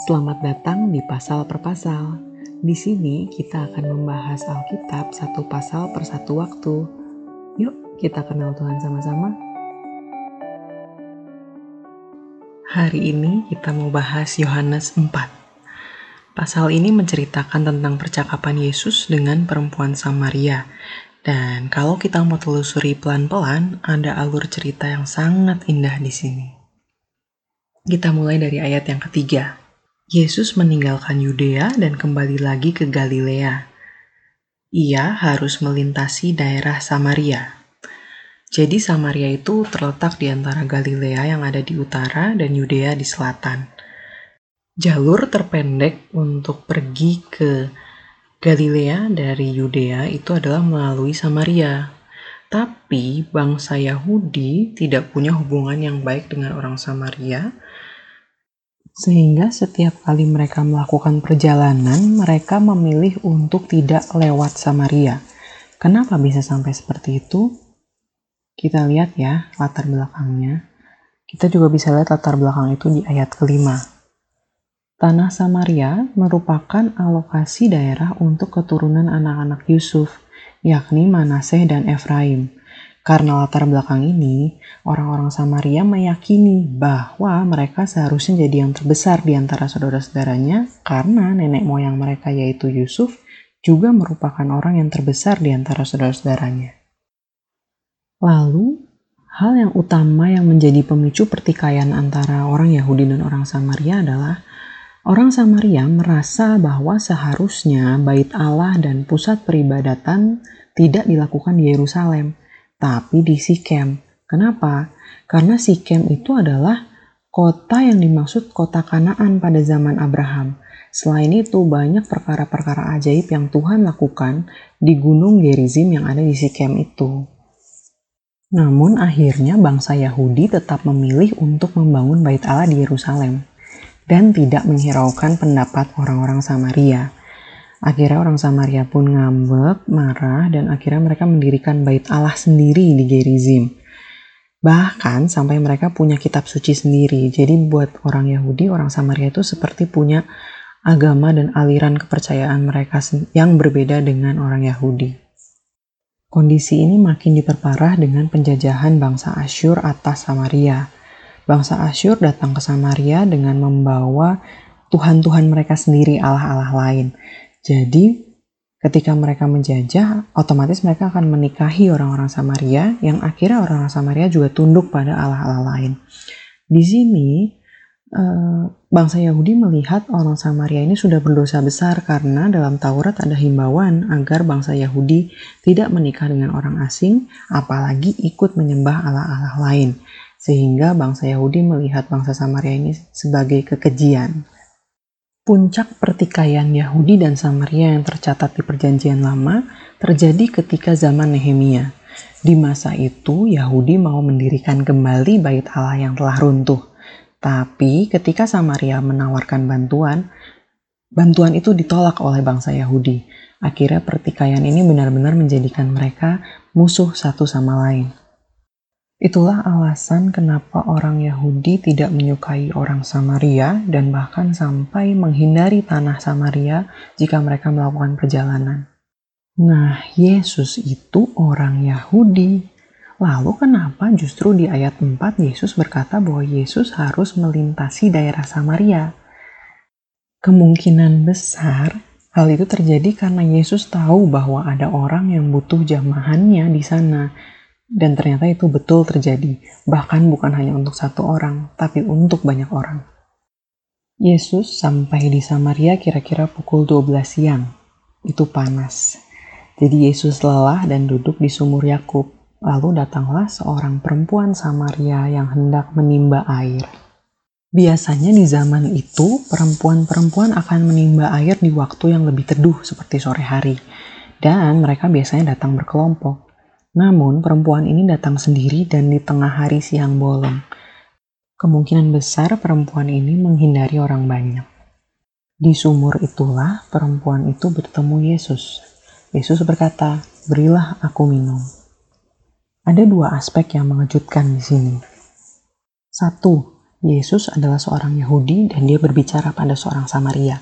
Selamat datang di pasal per pasal. Di sini kita akan membahas Alkitab satu pasal per satu waktu. Yuk, kita kenal Tuhan sama-sama. Hari ini kita mau bahas Yohanes 4. Pasal ini menceritakan tentang percakapan Yesus dengan perempuan Samaria. Dan kalau kita mau telusuri pelan-pelan, ada alur cerita yang sangat indah di sini. Kita mulai dari ayat yang ketiga. Yesus meninggalkan Yudea dan kembali lagi ke Galilea. Ia harus melintasi daerah Samaria. Jadi Samaria itu terletak di antara Galilea yang ada di utara dan Yudea di selatan. Jalur terpendek untuk pergi ke Galilea dari Yudea itu adalah melalui Samaria. Tapi bangsa Yahudi tidak punya hubungan yang baik dengan orang Samaria, sehingga setiap kali mereka melakukan perjalanan, mereka memilih untuk tidak lewat Samaria. Kenapa bisa sampai seperti itu? Kita lihat ya latar belakangnya. Kita juga bisa lihat latar belakang itu di ayat kelima. Tanah Samaria merupakan alokasi daerah untuk keturunan anak-anak Yusuf, yakni Manaseh dan Efraim. Karena latar belakang ini, orang-orang Samaria meyakini bahwa mereka seharusnya jadi yang terbesar di antara saudara-saudaranya karena nenek moyang mereka yaitu Yusuf juga merupakan orang yang terbesar di antara saudara-saudaranya. Lalu, hal yang utama yang menjadi pemicu pertikaian antara orang Yahudi dan orang Samaria adalah orang Samaria merasa bahwa seharusnya bait Allah dan pusat peribadatan tidak dilakukan di Yerusalem, tapi di Sikem. Kenapa? Karena Sikem itu adalah kota yang dimaksud kota Kanaan pada zaman Abraham. Selain itu, banyak perkara-perkara ajaib yang Tuhan lakukan di gunung Gerizim yang ada di Sikem itu. Namun akhirnya bangsa Yahudi tetap memilih untuk membangun bait Allah di Yerusalem dan tidak menghiraukan pendapat orang-orang Samaria. Akhirnya orang Samaria pun ngambek, marah, dan akhirnya mereka mendirikan bait Allah sendiri di Gerizim. Bahkan sampai mereka punya kitab suci sendiri. Jadi buat orang Yahudi, orang Samaria itu seperti punya agama dan aliran kepercayaan mereka yang berbeda dengan orang Yahudi. Kondisi ini makin diperparah dengan penjajahan bangsa Asyur atas Samaria. Bangsa Asyur datang ke Samaria dengan membawa Tuhan-Tuhan mereka sendiri, Allah-Allah lain. Jadi ketika mereka menjajah, otomatis mereka akan menikahi orang-orang Samaria yang akhirnya orang-orang Samaria juga tunduk pada allah-allah lain. Di sini eh, bangsa Yahudi melihat orang Samaria ini sudah berdosa besar karena dalam Taurat ada himbauan agar bangsa Yahudi tidak menikah dengan orang asing, apalagi ikut menyembah allah-allah lain. Sehingga bangsa Yahudi melihat bangsa Samaria ini sebagai kekejian. Puncak pertikaian Yahudi dan Samaria yang tercatat di Perjanjian Lama terjadi ketika zaman Nehemia. Di masa itu, Yahudi mau mendirikan kembali bait Allah yang telah runtuh. Tapi ketika Samaria menawarkan bantuan, bantuan itu ditolak oleh bangsa Yahudi. Akhirnya pertikaian ini benar-benar menjadikan mereka musuh satu sama lain. Itulah alasan kenapa orang Yahudi tidak menyukai orang Samaria dan bahkan sampai menghindari tanah Samaria jika mereka melakukan perjalanan. Nah, Yesus itu orang Yahudi. Lalu kenapa justru di ayat 4 Yesus berkata bahwa Yesus harus melintasi daerah Samaria? Kemungkinan besar hal itu terjadi karena Yesus tahu bahwa ada orang yang butuh jamahannya di sana dan ternyata itu betul terjadi, bahkan bukan hanya untuk satu orang, tapi untuk banyak orang. Yesus sampai di Samaria kira-kira pukul 12 siang. Itu panas. Jadi Yesus lelah dan duduk di sumur Yakub. Lalu datanglah seorang perempuan Samaria yang hendak menimba air. Biasanya di zaman itu, perempuan-perempuan akan menimba air di waktu yang lebih teduh seperti sore hari. Dan mereka biasanya datang berkelompok. Namun perempuan ini datang sendiri dan di tengah hari siang bolong. Kemungkinan besar perempuan ini menghindari orang banyak. Di sumur itulah perempuan itu bertemu Yesus. Yesus berkata, "Berilah aku minum." Ada dua aspek yang mengejutkan di sini. Satu, Yesus adalah seorang Yahudi dan dia berbicara pada seorang Samaria.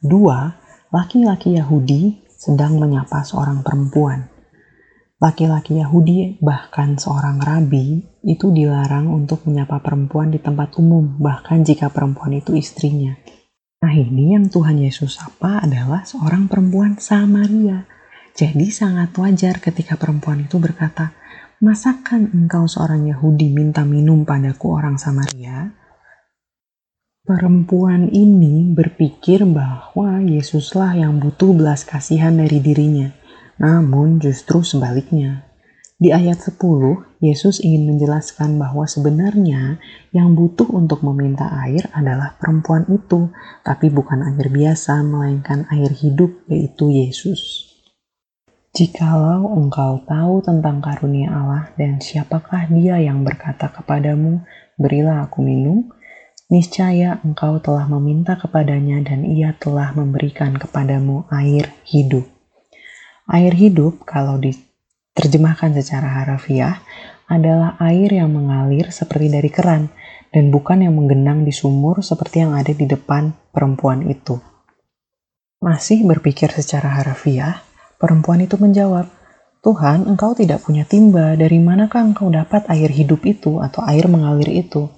Dua, laki-laki Yahudi sedang menyapa seorang perempuan. Laki-laki Yahudi, bahkan seorang rabi, itu dilarang untuk menyapa perempuan di tempat umum, bahkan jika perempuan itu istrinya. Nah ini yang Tuhan Yesus sapa adalah seorang perempuan Samaria. Jadi sangat wajar ketika perempuan itu berkata, Masakan engkau seorang Yahudi minta minum padaku orang Samaria? Perempuan ini berpikir bahwa Yesuslah yang butuh belas kasihan dari dirinya. Namun justru sebaliknya. Di ayat 10, Yesus ingin menjelaskan bahwa sebenarnya yang butuh untuk meminta air adalah perempuan itu, tapi bukan air biasa, melainkan air hidup, yaitu Yesus. Jikalau engkau tahu tentang karunia Allah dan siapakah dia yang berkata kepadamu, berilah aku minum, niscaya engkau telah meminta kepadanya dan ia telah memberikan kepadamu air hidup. Air hidup kalau diterjemahkan secara harafiah adalah air yang mengalir seperti dari keran dan bukan yang menggenang di sumur seperti yang ada di depan perempuan itu. Masih berpikir secara harafiah, Perempuan itu menjawab, Tuhan, engkau tidak punya timba, dari manakah engkau dapat air hidup itu atau air mengalir itu?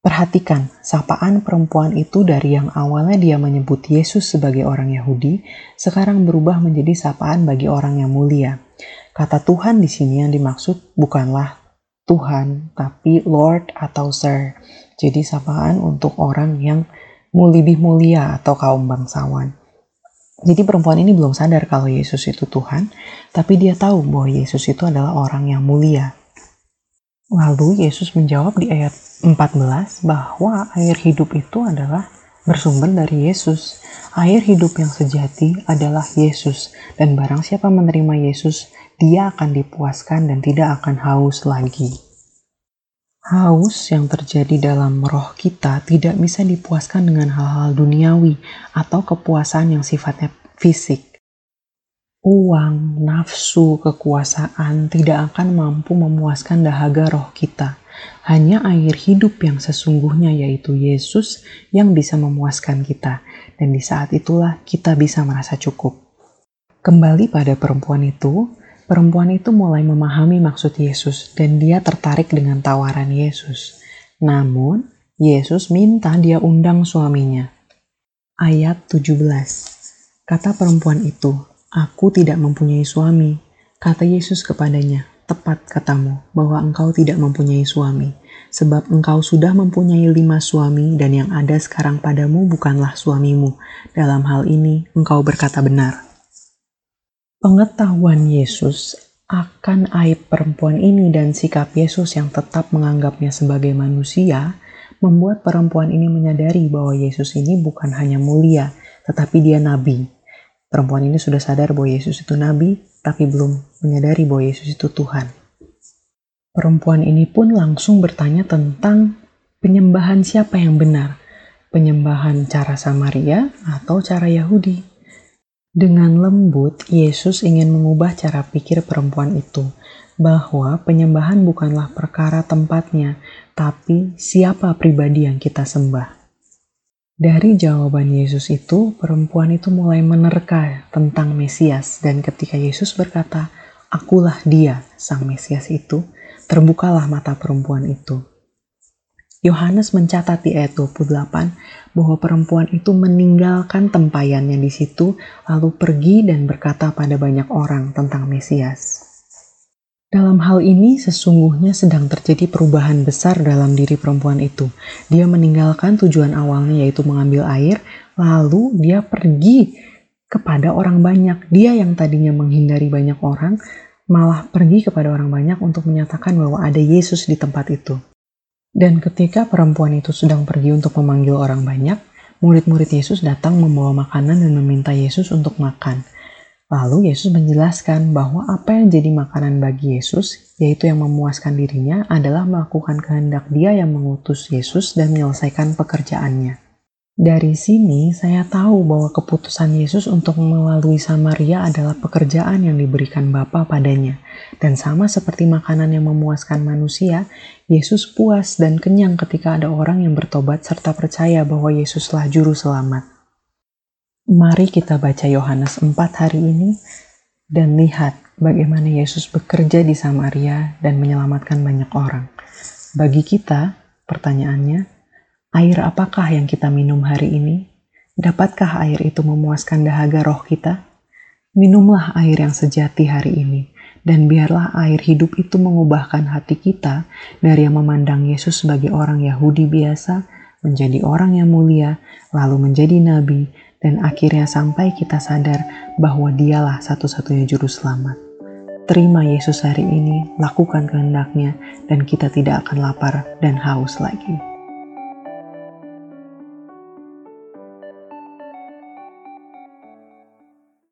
Perhatikan, sapaan perempuan itu dari yang awalnya dia menyebut Yesus sebagai orang Yahudi, sekarang berubah menjadi sapaan bagi orang yang mulia. Kata Tuhan di sini yang dimaksud bukanlah Tuhan, tapi Lord atau Sir. Jadi sapaan untuk orang yang lebih mulia atau kaum bangsawan. Jadi perempuan ini belum sadar kalau Yesus itu Tuhan, tapi dia tahu bahwa Yesus itu adalah orang yang mulia. Lalu Yesus menjawab di ayat 14 bahwa air hidup itu adalah bersumber dari Yesus. Air hidup yang sejati adalah Yesus, dan barang siapa menerima Yesus, dia akan dipuaskan dan tidak akan haus lagi. Haus yang terjadi dalam roh kita tidak bisa dipuaskan dengan hal-hal duniawi atau kepuasan yang sifatnya fisik. Uang, nafsu, kekuasaan tidak akan mampu memuaskan dahaga roh kita. Hanya air hidup yang sesungguhnya yaitu Yesus yang bisa memuaskan kita. Dan di saat itulah kita bisa merasa cukup. Kembali pada perempuan itu, Perempuan itu mulai memahami maksud Yesus dan dia tertarik dengan tawaran Yesus. Namun, Yesus minta dia undang suaminya. Ayat 17. Kata perempuan itu, "Aku tidak mempunyai suami." Kata Yesus kepadanya, "Tepat katamu bahwa engkau tidak mempunyai suami, sebab engkau sudah mempunyai lima suami dan yang ada sekarang padamu bukanlah suamimu. Dalam hal ini engkau berkata benar." Pengetahuan Yesus akan aib perempuan ini dan sikap Yesus yang tetap menganggapnya sebagai manusia membuat perempuan ini menyadari bahwa Yesus ini bukan hanya mulia, tetapi dia nabi. Perempuan ini sudah sadar bahwa Yesus itu nabi, tapi belum menyadari bahwa Yesus itu Tuhan. Perempuan ini pun langsung bertanya tentang penyembahan siapa yang benar, penyembahan cara Samaria atau cara Yahudi. Dengan lembut, Yesus ingin mengubah cara pikir perempuan itu, bahwa penyembahan bukanlah perkara tempatnya, tapi siapa pribadi yang kita sembah. Dari jawaban Yesus itu, perempuan itu mulai menerka tentang Mesias, dan ketika Yesus berkata, "Akulah Dia, Sang Mesias itu," terbukalah mata perempuan itu. Yohanes mencatat di ayat 28 bahwa perempuan itu meninggalkan tempayannya di situ lalu pergi dan berkata pada banyak orang tentang Mesias. Dalam hal ini sesungguhnya sedang terjadi perubahan besar dalam diri perempuan itu. Dia meninggalkan tujuan awalnya yaitu mengambil air, lalu dia pergi kepada orang banyak. Dia yang tadinya menghindari banyak orang, malah pergi kepada orang banyak untuk menyatakan bahwa ada Yesus di tempat itu. Dan ketika perempuan itu sedang pergi untuk memanggil orang banyak, murid-murid Yesus datang membawa makanan dan meminta Yesus untuk makan. Lalu Yesus menjelaskan bahwa apa yang jadi makanan bagi Yesus, yaitu yang memuaskan dirinya, adalah melakukan kehendak Dia yang mengutus Yesus dan menyelesaikan pekerjaannya. Dari sini saya tahu bahwa keputusan Yesus untuk melalui Samaria adalah pekerjaan yang diberikan Bapa padanya. Dan sama seperti makanan yang memuaskan manusia, Yesus puas dan kenyang ketika ada orang yang bertobat serta percaya bahwa Yesuslah juru selamat. Mari kita baca Yohanes 4 hari ini dan lihat bagaimana Yesus bekerja di Samaria dan menyelamatkan banyak orang. Bagi kita, pertanyaannya, Air apakah yang kita minum hari ini? Dapatkah air itu memuaskan dahaga roh kita? Minumlah air yang sejati hari ini, dan biarlah air hidup itu mengubahkan hati kita dari yang memandang Yesus sebagai orang Yahudi biasa menjadi orang yang mulia, lalu menjadi nabi, dan akhirnya sampai kita sadar bahwa dialah satu-satunya juru selamat. Terima Yesus hari ini, lakukan kehendaknya, dan kita tidak akan lapar dan haus lagi.